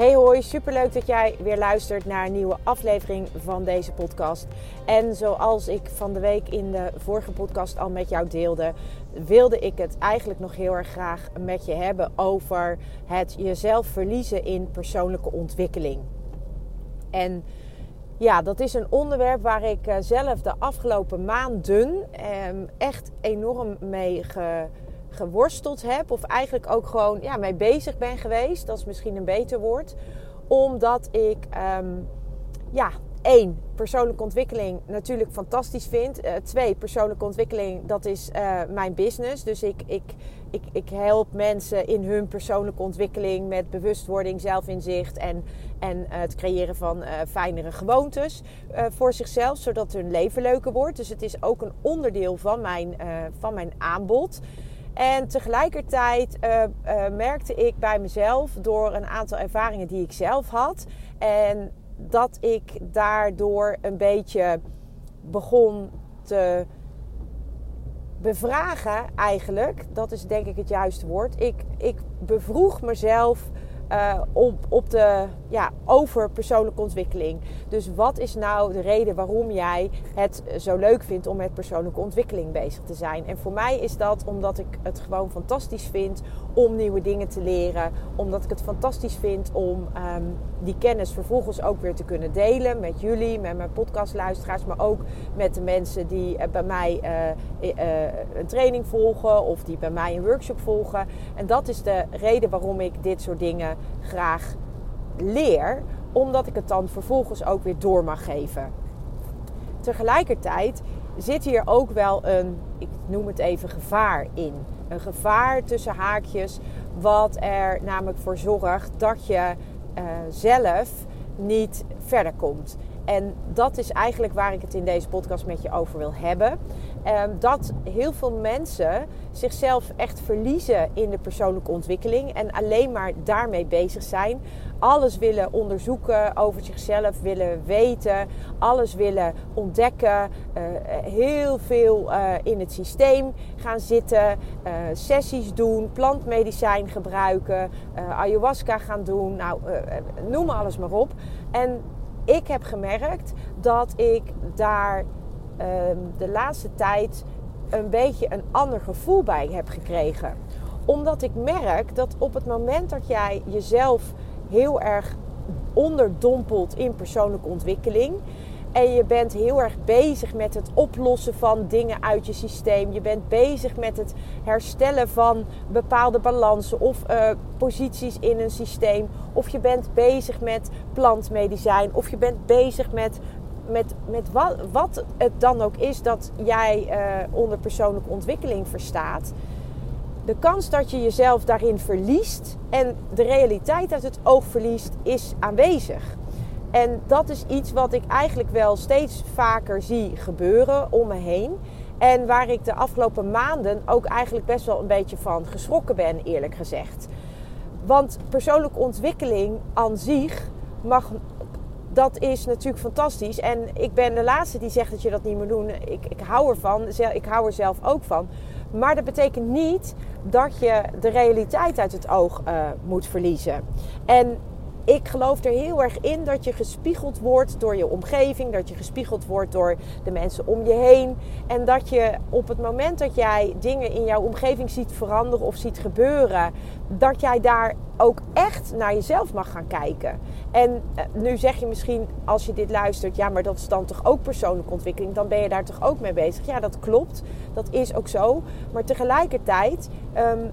Hey hoi, superleuk dat jij weer luistert naar een nieuwe aflevering van deze podcast. En zoals ik van de week in de vorige podcast al met jou deelde, wilde ik het eigenlijk nog heel erg graag met je hebben over het jezelf verliezen in persoonlijke ontwikkeling. En ja, dat is een onderwerp waar ik eh, zelf de afgelopen maanden ehm, echt enorm mee geworsteld heb. Of eigenlijk ook gewoon ja, mee bezig ben geweest. Dat is misschien een beter woord. Omdat ik ehm, ja, één, persoonlijke ontwikkeling natuurlijk fantastisch vind. Uh, twee, persoonlijke ontwikkeling, dat is uh, mijn business. Dus ik, ik, ik, ik help mensen in hun persoonlijke ontwikkeling met bewustwording, zelfinzicht en, en het creëren van fijnere gewoontes voor zichzelf, zodat hun leven leuker wordt. Dus het is ook een onderdeel van mijn, van mijn aanbod. En tegelijkertijd merkte ik bij mezelf door een aantal ervaringen die ik zelf had. En dat ik daardoor een beetje begon te bevragen eigenlijk. Dat is denk ik het juiste woord. Ik, ik bevroeg mezelf uh, op, op de, ja, over persoonlijke ontwikkeling. Dus wat is nou de reden waarom jij het zo leuk vindt om met persoonlijke ontwikkeling bezig te zijn? En voor mij is dat omdat ik het gewoon fantastisch vind om nieuwe dingen te leren. Omdat ik het fantastisch vind om um, die kennis vervolgens ook weer te kunnen delen met jullie, met mijn podcastluisteraars, maar ook met de mensen die uh, bij mij uh, een training volgen of die bij mij een workshop volgen. En dat is de reden waarom ik dit soort dingen graag leer, omdat ik het dan vervolgens ook weer door mag geven. Tegelijkertijd zit hier ook wel een, ik noem het even, gevaar in. Een gevaar tussen haakjes, wat er namelijk voor zorgt dat je uh, zelf niet verder komt. En dat is eigenlijk waar ik het in deze podcast met je over wil hebben. Um, dat heel veel mensen zichzelf echt verliezen in de persoonlijke ontwikkeling en alleen maar daarmee bezig zijn. Alles willen onderzoeken over zichzelf, willen weten, alles willen ontdekken. Uh, heel veel uh, in het systeem gaan zitten, uh, sessies doen, plantmedicijn gebruiken, ayahuasca gaan doen. Nou, noem alles maar op. En ik heb gemerkt dat ik daar um, de laatste tijd een beetje een ander gevoel bij heb gekregen. Omdat ik merk dat op het moment dat jij jezelf heel erg onderdompelt in persoonlijke ontwikkeling. En je bent heel erg bezig met het oplossen van dingen uit je systeem. Je bent bezig met het herstellen van bepaalde balansen of uh, posities in een systeem. Of je bent bezig met plantmedicijn. Of je bent bezig met met, met wat, wat het dan ook is dat jij uh, onder persoonlijke ontwikkeling verstaat. De kans dat je jezelf daarin verliest en de realiteit uit het oog verliest, is aanwezig. En dat is iets wat ik eigenlijk wel steeds vaker zie gebeuren om me heen. En waar ik de afgelopen maanden ook eigenlijk best wel een beetje van geschrokken ben, eerlijk gezegd. Want persoonlijke ontwikkeling aan zich mag dat is natuurlijk fantastisch. En ik ben de laatste die zegt dat je dat niet moet doen. Ik, ik hou ervan. Ik hou er zelf ook van. Maar dat betekent niet dat je de realiteit uit het oog uh, moet verliezen. En ik geloof er heel erg in dat je gespiegeld wordt door je omgeving, dat je gespiegeld wordt door de mensen om je heen. En dat je op het moment dat jij dingen in jouw omgeving ziet veranderen of ziet gebeuren, dat jij daar ook echt naar jezelf mag gaan kijken. En eh, nu zeg je misschien als je dit luistert, ja, maar dat is dan toch ook persoonlijke ontwikkeling, dan ben je daar toch ook mee bezig. Ja, dat klopt, dat is ook zo. Maar tegelijkertijd um,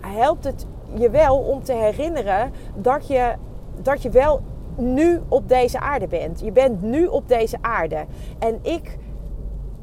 helpt het je wel om te herinneren dat je dat je wel nu op deze aarde bent. Je bent nu op deze aarde. En ik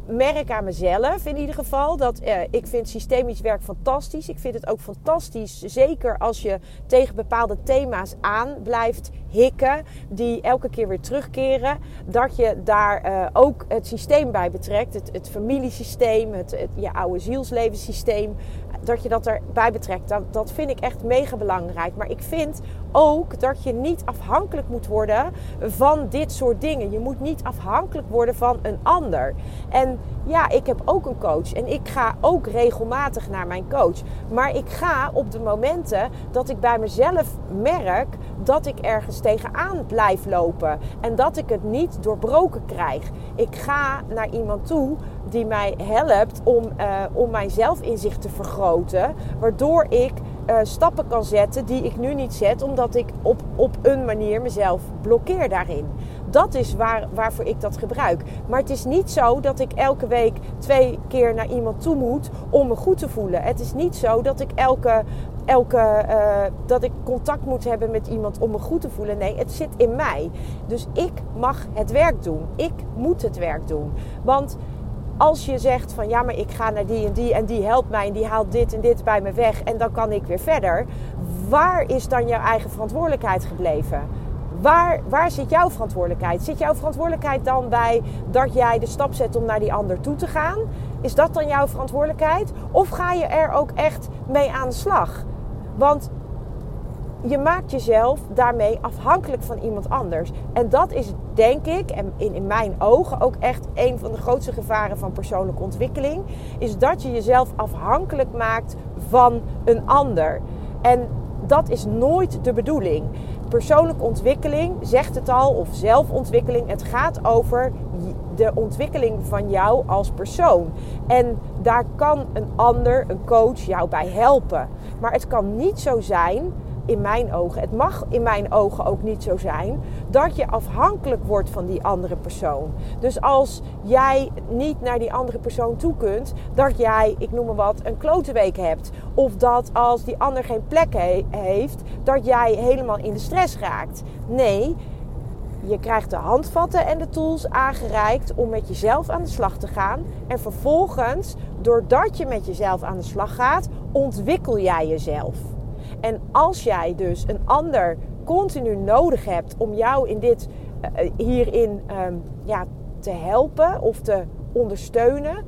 merk aan mezelf in ieder geval dat uh, ik vind systemisch werk fantastisch. Ik vind het ook fantastisch, zeker als je tegen bepaalde thema's aan blijft hikken, die elke keer weer terugkeren, dat je daar uh, ook het systeem bij betrekt, het, het familiesysteem, het, het, je oude zielslevensysteem, dat je dat erbij betrekt. Dat, dat vind ik echt mega belangrijk. Maar ik vind ook dat je niet afhankelijk moet worden van dit soort dingen. Je moet niet afhankelijk worden van een ander. En ja, ik heb ook een coach en ik ga ook regelmatig naar mijn coach. Maar ik ga op de momenten dat ik bij mezelf merk dat ik ergens tegenaan blijf lopen en dat ik het niet doorbroken krijg. Ik ga naar iemand toe die mij helpt om, uh, om mijn zelfinzicht te vergroten, waardoor ik uh, stappen kan zetten die ik nu niet zet, omdat ik op, op een manier mezelf blokkeer daarin. Dat is waar, waarvoor ik dat gebruik. Maar het is niet zo dat ik elke week twee keer naar iemand toe moet om me goed te voelen. Het is niet zo dat ik elke, elke uh, dat ik contact moet hebben met iemand om me goed te voelen. Nee, het zit in mij. Dus ik mag het werk doen. Ik moet het werk doen. Want als je zegt van ja, maar ik ga naar die en die en die helpt mij en die haalt dit en dit bij me weg en dan kan ik weer verder. Waar is dan jouw eigen verantwoordelijkheid gebleven? Waar, waar zit jouw verantwoordelijkheid? Zit jouw verantwoordelijkheid dan bij dat jij de stap zet om naar die ander toe te gaan? Is dat dan jouw verantwoordelijkheid? Of ga je er ook echt mee aan de slag? Want je maakt jezelf daarmee afhankelijk van iemand anders. En dat is denk ik, en in, in mijn ogen ook echt een van de grootste gevaren van persoonlijke ontwikkeling, is dat je jezelf afhankelijk maakt van een ander. En dat is nooit de bedoeling. Persoonlijke ontwikkeling zegt het al, of zelfontwikkeling, het gaat over de ontwikkeling van jou als persoon. En daar kan een ander, een coach, jou bij helpen. Maar het kan niet zo zijn in mijn ogen, het mag in mijn ogen ook niet zo zijn, dat je afhankelijk wordt van die andere persoon. Dus als jij niet naar die andere persoon toe kunt, dat jij, ik noem maar wat, een klote week hebt. Of dat als die ander geen plek heeft, dat jij helemaal in de stress raakt. Nee, je krijgt de handvatten en de tools aangereikt om met jezelf aan de slag te gaan. En vervolgens, doordat je met jezelf aan de slag gaat, ontwikkel jij jezelf. En als jij dus een ander continu nodig hebt om jou in dit, uh, hierin um, ja, te helpen of te ondersteunen,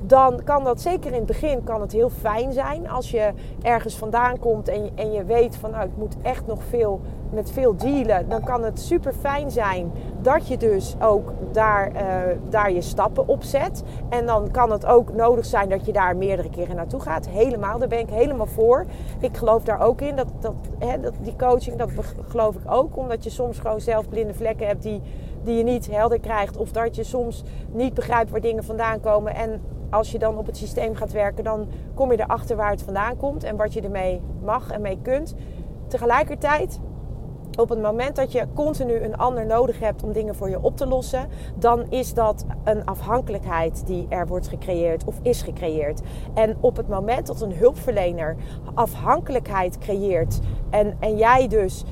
dan kan dat zeker in het begin kan het heel fijn zijn als je ergens vandaan komt en je, en je weet van nou ik moet echt nog veel met veel dealen. Dan kan het super fijn zijn dat je dus ook daar, uh, daar je stappen op zet. En dan kan het ook nodig zijn dat je daar meerdere keren naartoe gaat. Helemaal, daar ben ik helemaal voor. Ik geloof daar ook in. Dat, dat, hè, dat, die coaching, dat geloof ik ook. Omdat je soms gewoon zelf blinde vlekken hebt die, die je niet helder krijgt. Of dat je soms niet begrijpt waar dingen vandaan komen. En als je dan op het systeem gaat werken, dan kom je erachter waar het vandaan komt en wat je ermee mag en mee kunt. Tegelijkertijd, op het moment dat je continu een ander nodig hebt om dingen voor je op te lossen, dan is dat een afhankelijkheid die er wordt gecreëerd of is gecreëerd. En op het moment dat een hulpverlener afhankelijkheid creëert en, en jij dus,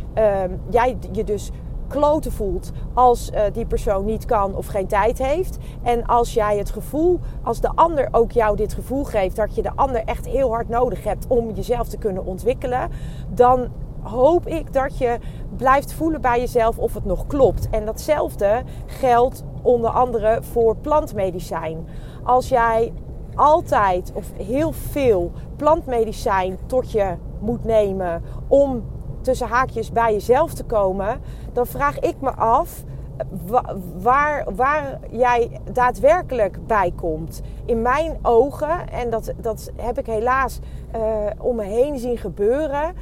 um, jij je dus kloten voelt als uh, die persoon niet kan of geen tijd heeft. En als jij het gevoel, als de ander ook jou dit gevoel geeft dat je de ander echt heel hard nodig hebt om jezelf te kunnen ontwikkelen, dan hoop ik dat je blijft voelen bij jezelf of het nog klopt. En datzelfde geldt onder andere voor plantmedicijn. Als jij altijd of heel veel plantmedicijn tot je moet nemen om tussen haakjes bij jezelf te komen, dan vraag ik me af waar, waar jij daadwerkelijk bij komt. In mijn ogen, en dat, dat heb ik helaas uh, om me heen zien gebeuren,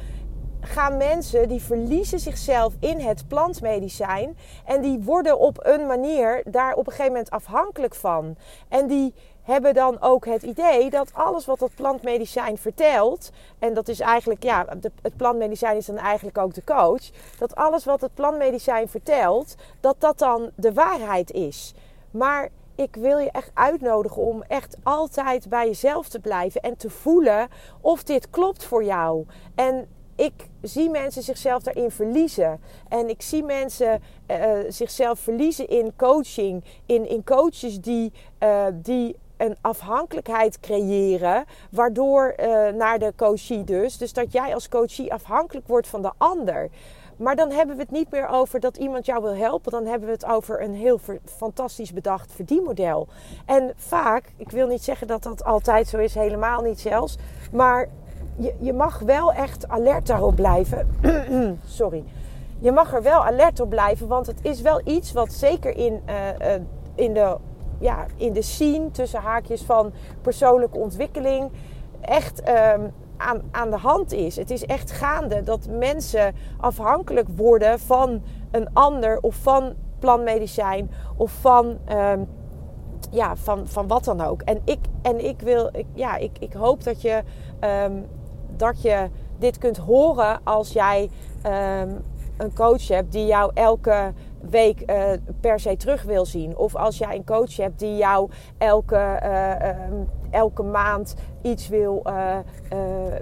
gaan mensen die verliezen zichzelf in het plantmedicijn en die worden op een manier daar op een gegeven moment afhankelijk van. En die hebben dan ook het idee dat alles wat dat plantmedicijn vertelt, en dat is eigenlijk, ja, het plantmedicijn is dan eigenlijk ook de coach, dat alles wat het plantmedicijn vertelt, dat dat dan de waarheid is. Maar ik wil je echt uitnodigen om echt altijd bij jezelf te blijven en te voelen of dit klopt voor jou. En ik zie mensen zichzelf daarin verliezen. En ik zie mensen uh, zichzelf verliezen in coaching. In, in coaches die, uh, die een afhankelijkheid creëren. Waardoor uh, naar de coachie dus. Dus dat jij als coachie afhankelijk wordt van de ander. Maar dan hebben we het niet meer over dat iemand jou wil helpen. Dan hebben we het over een heel fantastisch bedacht verdienmodel. En vaak, ik wil niet zeggen dat dat altijd zo is, helemaal niet zelfs. Maar je, je mag wel echt alert daarop blijven. Sorry. Je mag er wel alert op blijven, want het is wel iets wat zeker in, uh, uh, in, de, ja, in de scene tussen haakjes van persoonlijke ontwikkeling echt um, aan, aan de hand is. Het is echt gaande dat mensen afhankelijk worden van een ander of van planmedicijn of van, um, ja, van, van wat dan ook. En ik, en ik, wil, ik, ja, ik, ik hoop dat je, um, dat je dit kunt horen als jij een coach hebt die jou elke week uh, per se terug wil zien. Of als jij een coach hebt die jou elke, uh, um, elke maand iets wil uh,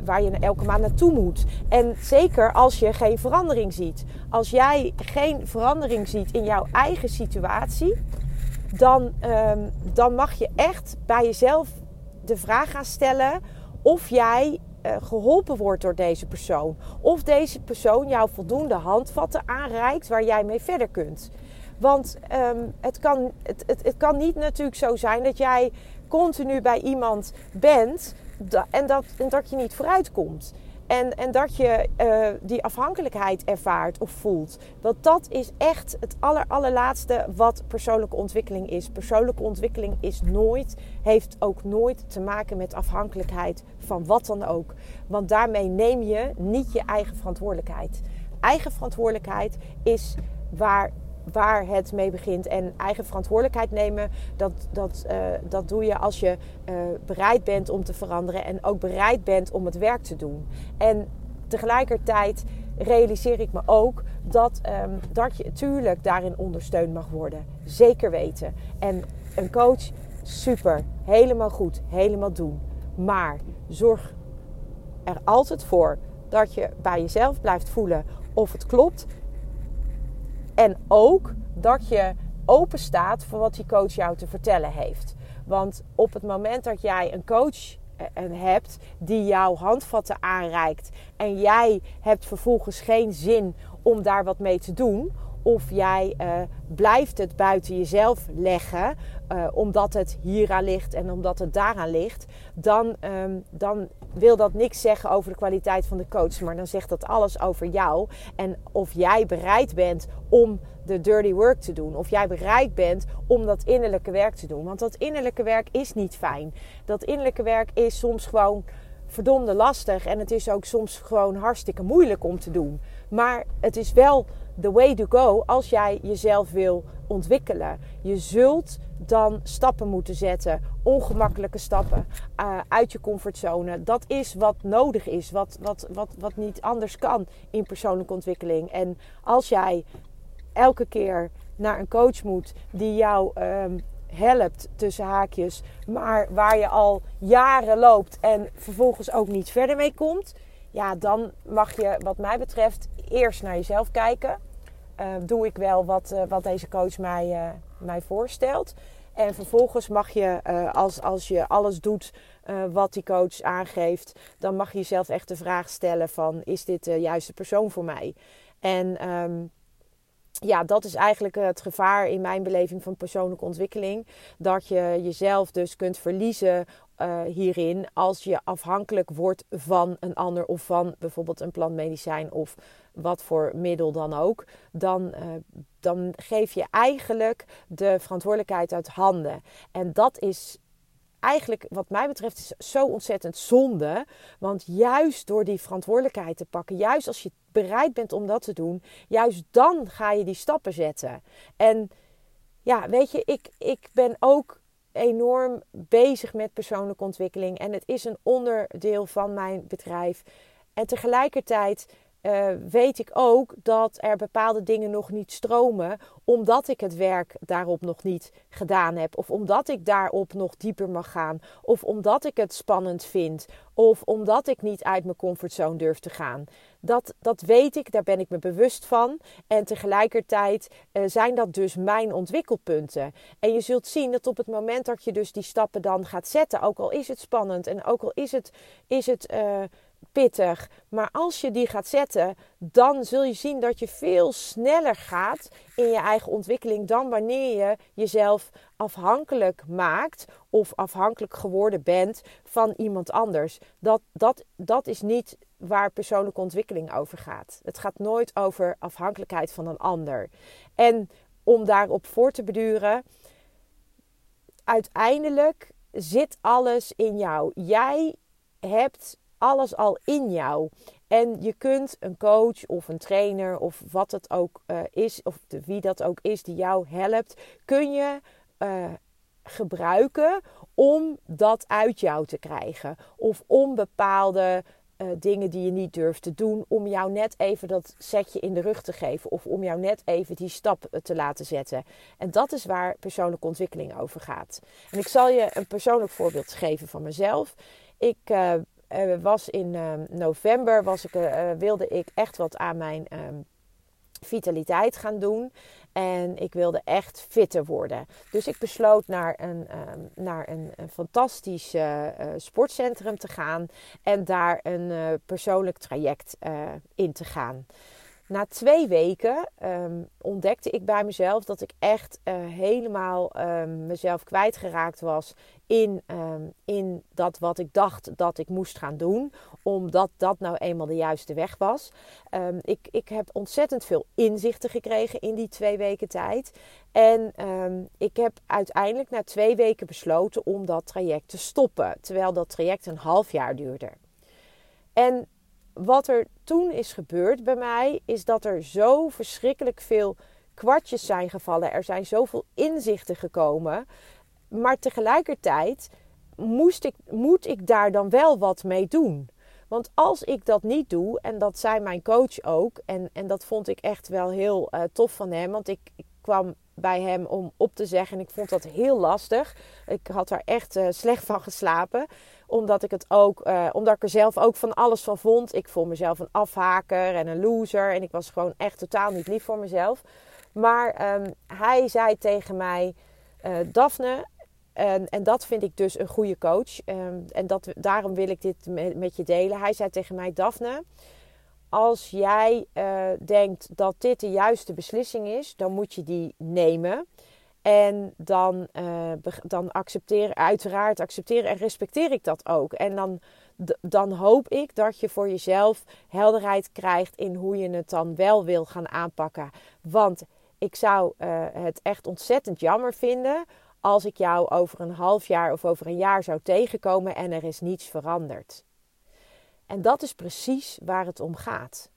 waar je elke maand naartoe moet. En zeker als je geen verandering ziet. Als jij geen verandering ziet in jouw eigen situatie, dan, um, dan mag je echt bij jezelf de vraag gaan stellen of jij geholpen wordt door deze persoon. Of deze persoon jou voldoende handvatten aanreikt waar jij mee verder kunt. Want um, het, kan, het, het, het, kan niet natuurlijk zo zijn dat jij continu bij iemand bent en dat, en dat je niet vooruitkomt. En, en dat je uh, die afhankelijkheid ervaart of voelt. Want dat is echt het aller, allerlaatste wat persoonlijke ontwikkeling is. Persoonlijke ontwikkeling is nooit, heeft ook nooit te maken met afhankelijkheid van wat dan ook. Want daarmee neem je niet je eigen verantwoordelijkheid. Eigen verantwoordelijkheid is waar waar het mee begint. En eigen verantwoordelijkheid nemen, dat, dat, uh, dat doe je als je uh, bereid bent om te veranderen en ook bereid bent om het werk te doen. En tegelijkertijd realiseer ik me ook dat, um, dat je natuurlijk daarin ondersteund mag worden. Zeker weten. En een coach, super, helemaal goed, helemaal doen. Maar zorg er altijd voor dat je bij jezelf blijft voelen of het klopt en ook dat je open staat voor wat die coach jou te vertellen heeft. Want op het moment dat jij een coach eh, hebt die jouw handvatten aanreikt en jij hebt vervolgens geen zin om daar wat mee te doen, of jij uh, blijft het buiten jezelf leggen, omdat het hieraan ligt en omdat het daaraan ligt, dan, um, dan wil dat niks zeggen over de kwaliteit van de coach, maar dan zegt dat alles over jou en of jij bereid bent om de dirty work te doen. Of jij bereid bent om dat innerlijke werk te doen. Want dat innerlijke werk is niet fijn. Dat innerlijke werk is soms gewoon verdomde lastig. En het is ook soms gewoon hartstikke moeilijk om te doen. Maar het is wel the way to go als jij jezelf wil ontwikkelen. Je zult dan stappen moeten zetten, ongemakkelijke stappen uh, uit je comfortzone. Dat is wat nodig is, wat, wat, wat, wat niet anders kan in persoonlijke ontwikkeling. En als jij elke keer naar een coach moet die jou um, helpt tussen haakjes, maar waar je al jaren loopt en vervolgens ook niet verder mee komt, ja, dan mag je, wat mij betreft, eerst naar jezelf kijken. Uh, doe ik wel wat, uh, wat deze coach mij, uh, mij voorstelt? En vervolgens mag je, als, als je alles doet wat die coach aangeeft, dan mag je jezelf echt de vraag stellen van, is dit de juiste persoon voor mij? En um, ja, dat is eigenlijk het gevaar in mijn beleving van persoonlijke ontwikkeling. Dat je jezelf dus kunt verliezen uh, hierin als je afhankelijk wordt van een ander of van bijvoorbeeld een plantmedicijn of wat voor middel dan ook. Dan, uh, dan geef je eigenlijk de verantwoordelijkheid uit handen. En dat is eigenlijk, wat mij betreft, is zo ontzettend zonde. Want juist door die verantwoordelijkheid te pakken, juist als je bereid bent om dat te doen, juist dan ga je die stappen zetten. En ja, weet je, ik, ik ben ook enorm bezig met persoonlijke ontwikkeling en het is een onderdeel van mijn bedrijf. En tegelijkertijd uh, weet ik ook dat er bepaalde dingen nog niet stromen, omdat ik het werk daarop nog niet gedaan heb, of omdat ik daarop nog dieper mag gaan, of omdat ik het spannend vind, of omdat ik niet uit mijn comfortzone durf te gaan. Dat, dat weet ik, daar ben ik me bewust van. En tegelijkertijd uh, zijn dat dus mijn ontwikkelpunten. En je zult zien dat op het moment dat je dus die stappen dan gaat zetten, ook al is het spannend en ook al is het, is het uh, pittig. Maar als je die gaat zetten, dan zul je zien dat je veel sneller gaat in je eigen ontwikkeling dan wanneer je jezelf afhankelijk maakt of afhankelijk geworden bent van iemand anders. Dat, dat, dat is niet waar persoonlijke ontwikkeling over gaat. Het gaat nooit over afhankelijkheid van een ander. En om daarop voor te beduren, uiteindelijk zit alles in jou. Jij hebt alles al in jou. En je kunt een coach of een trainer of wat het ook uh, is, of de, wie dat ook is die jou helpt, kun je uh, gebruiken om dat uit jou te krijgen. Of om bepaalde uh, dingen die je niet durft te doen, om jou net even dat setje in de rug te geven. Of om jou net even die stap te laten zetten. En dat is waar persoonlijke ontwikkeling over gaat. En ik zal je een persoonlijk voorbeeld geven van mezelf. Ik uh, was in uh, november was ik, uh, wilde ik echt wat aan mijn ehm, vitaliteit gaan doen. En ik wilde echt fitter worden. Dus ik besloot naar een, um, naar een, een fantastisch sportcentrum te gaan. En daar een persoonlijk traject in te gaan. Na twee weken um, ontdekte ik bij mezelf dat ik echt uh, helemaal um, mezelf kwijtgeraakt was in, um, in dat wat ik dacht dat ik moest gaan doen, omdat dat nou eenmaal de juiste weg was. ik, ik heb ontzettend veel inzichten gekregen in die twee weken tijd. En ik heb uiteindelijk na twee weken besloten om dat traject te stoppen, terwijl dat traject een half jaar duurde. En wat er toen is gebeurd bij mij, is dat er zo verschrikkelijk veel kwartjes zijn gevallen. Er zijn zoveel inzichten gekomen. Maar tegelijkertijd moest ik, moet ik daar dan wel wat mee doen. Want als ik dat niet doe, en dat zei mijn coach ook, en, en dat vond ik echt wel heel uh, tof van hem, want ik, ik kwam bij hem om op te zeggen. En ik vond dat heel lastig. Ik had daar echt uh, slecht van geslapen. Omdat ik het ook, uh, omdat ik er zelf ook van alles van vond. Ik vond mezelf een afhaker en een loser. En ik was gewoon echt totaal niet lief voor mezelf. Maar um, hij zei tegen mij: uh, Daphne. En, en, dat vind ik dus een goede coach. Um, en dat, daarom wil ik dit met, met je delen. Hij zei tegen mij: Daphne als jij uh, denkt dat dit de juiste beslissing is, dan moet je die nemen. En dan, uh, dan accepteer, uiteraard accepteer en respecteer ik dat ook. En dan, dan hoop ik dat je voor jezelf helderheid krijgt in hoe je het dan wel wil gaan aanpakken. Want ik zou uh, het echt ontzettend jammer vinden als ik jou over een half jaar of over een jaar zou tegenkomen en er is niets veranderd. En dat is precies waar het om gaat.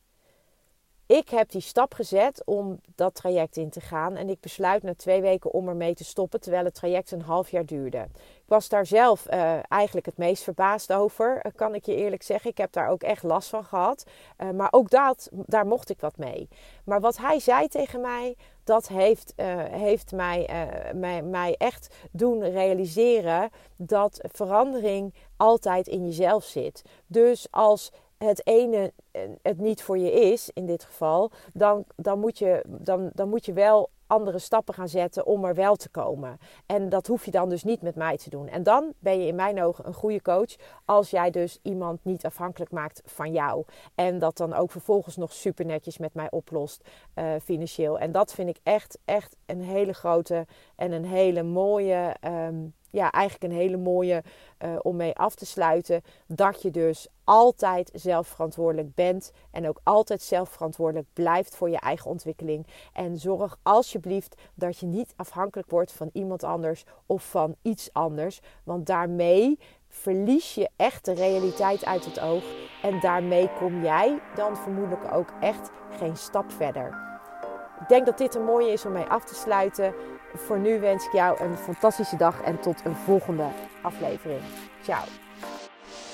Ik heb die stap gezet om dat traject in te gaan. En ik besluit na twee weken om ermee te stoppen, terwijl het traject een half jaar duurde. Ik was daar zelf uh, eigenlijk het meest verbaasd over, uh, kan ik je eerlijk zeggen. Ik heb daar ook echt last van gehad. Uh, maar ook dat, daar mocht ik wat mee. Maar wat hij zei tegen mij, dat heeft, heeft mij, mij, mij echt doen realiseren dat verandering altijd in jezelf zit. Dus als het ene het niet voor je is, in dit geval, dan, dan, moet, je, dan, dan moet je wel andere stappen gaan zetten om er wel te komen. En dat hoef je dan dus niet met mij te doen. En dan ben je in mijn ogen een goede coach als jij dus iemand niet afhankelijk maakt van jou. En dat dan ook vervolgens nog super netjes met mij oplost uh, financieel. En dat vind ik echt, echt een hele grote en een hele mooie. Um, ja, eigenlijk een hele mooie uh, om mee af te sluiten. Dat je dus altijd zelfverantwoordelijk bent. En ook altijd zelfverantwoordelijk blijft voor je eigen ontwikkeling. En zorg alsjeblieft dat je niet afhankelijk wordt van iemand anders of van iets anders. Want daarmee verlies je echt de realiteit uit het oog. En daarmee kom jij dan vermoedelijk ook echt geen stap verder. Ik denk dat dit een mooie is om mee af te sluiten. Voor nu wens ik jou een fantastische dag en tot een volgende aflevering. Ciao.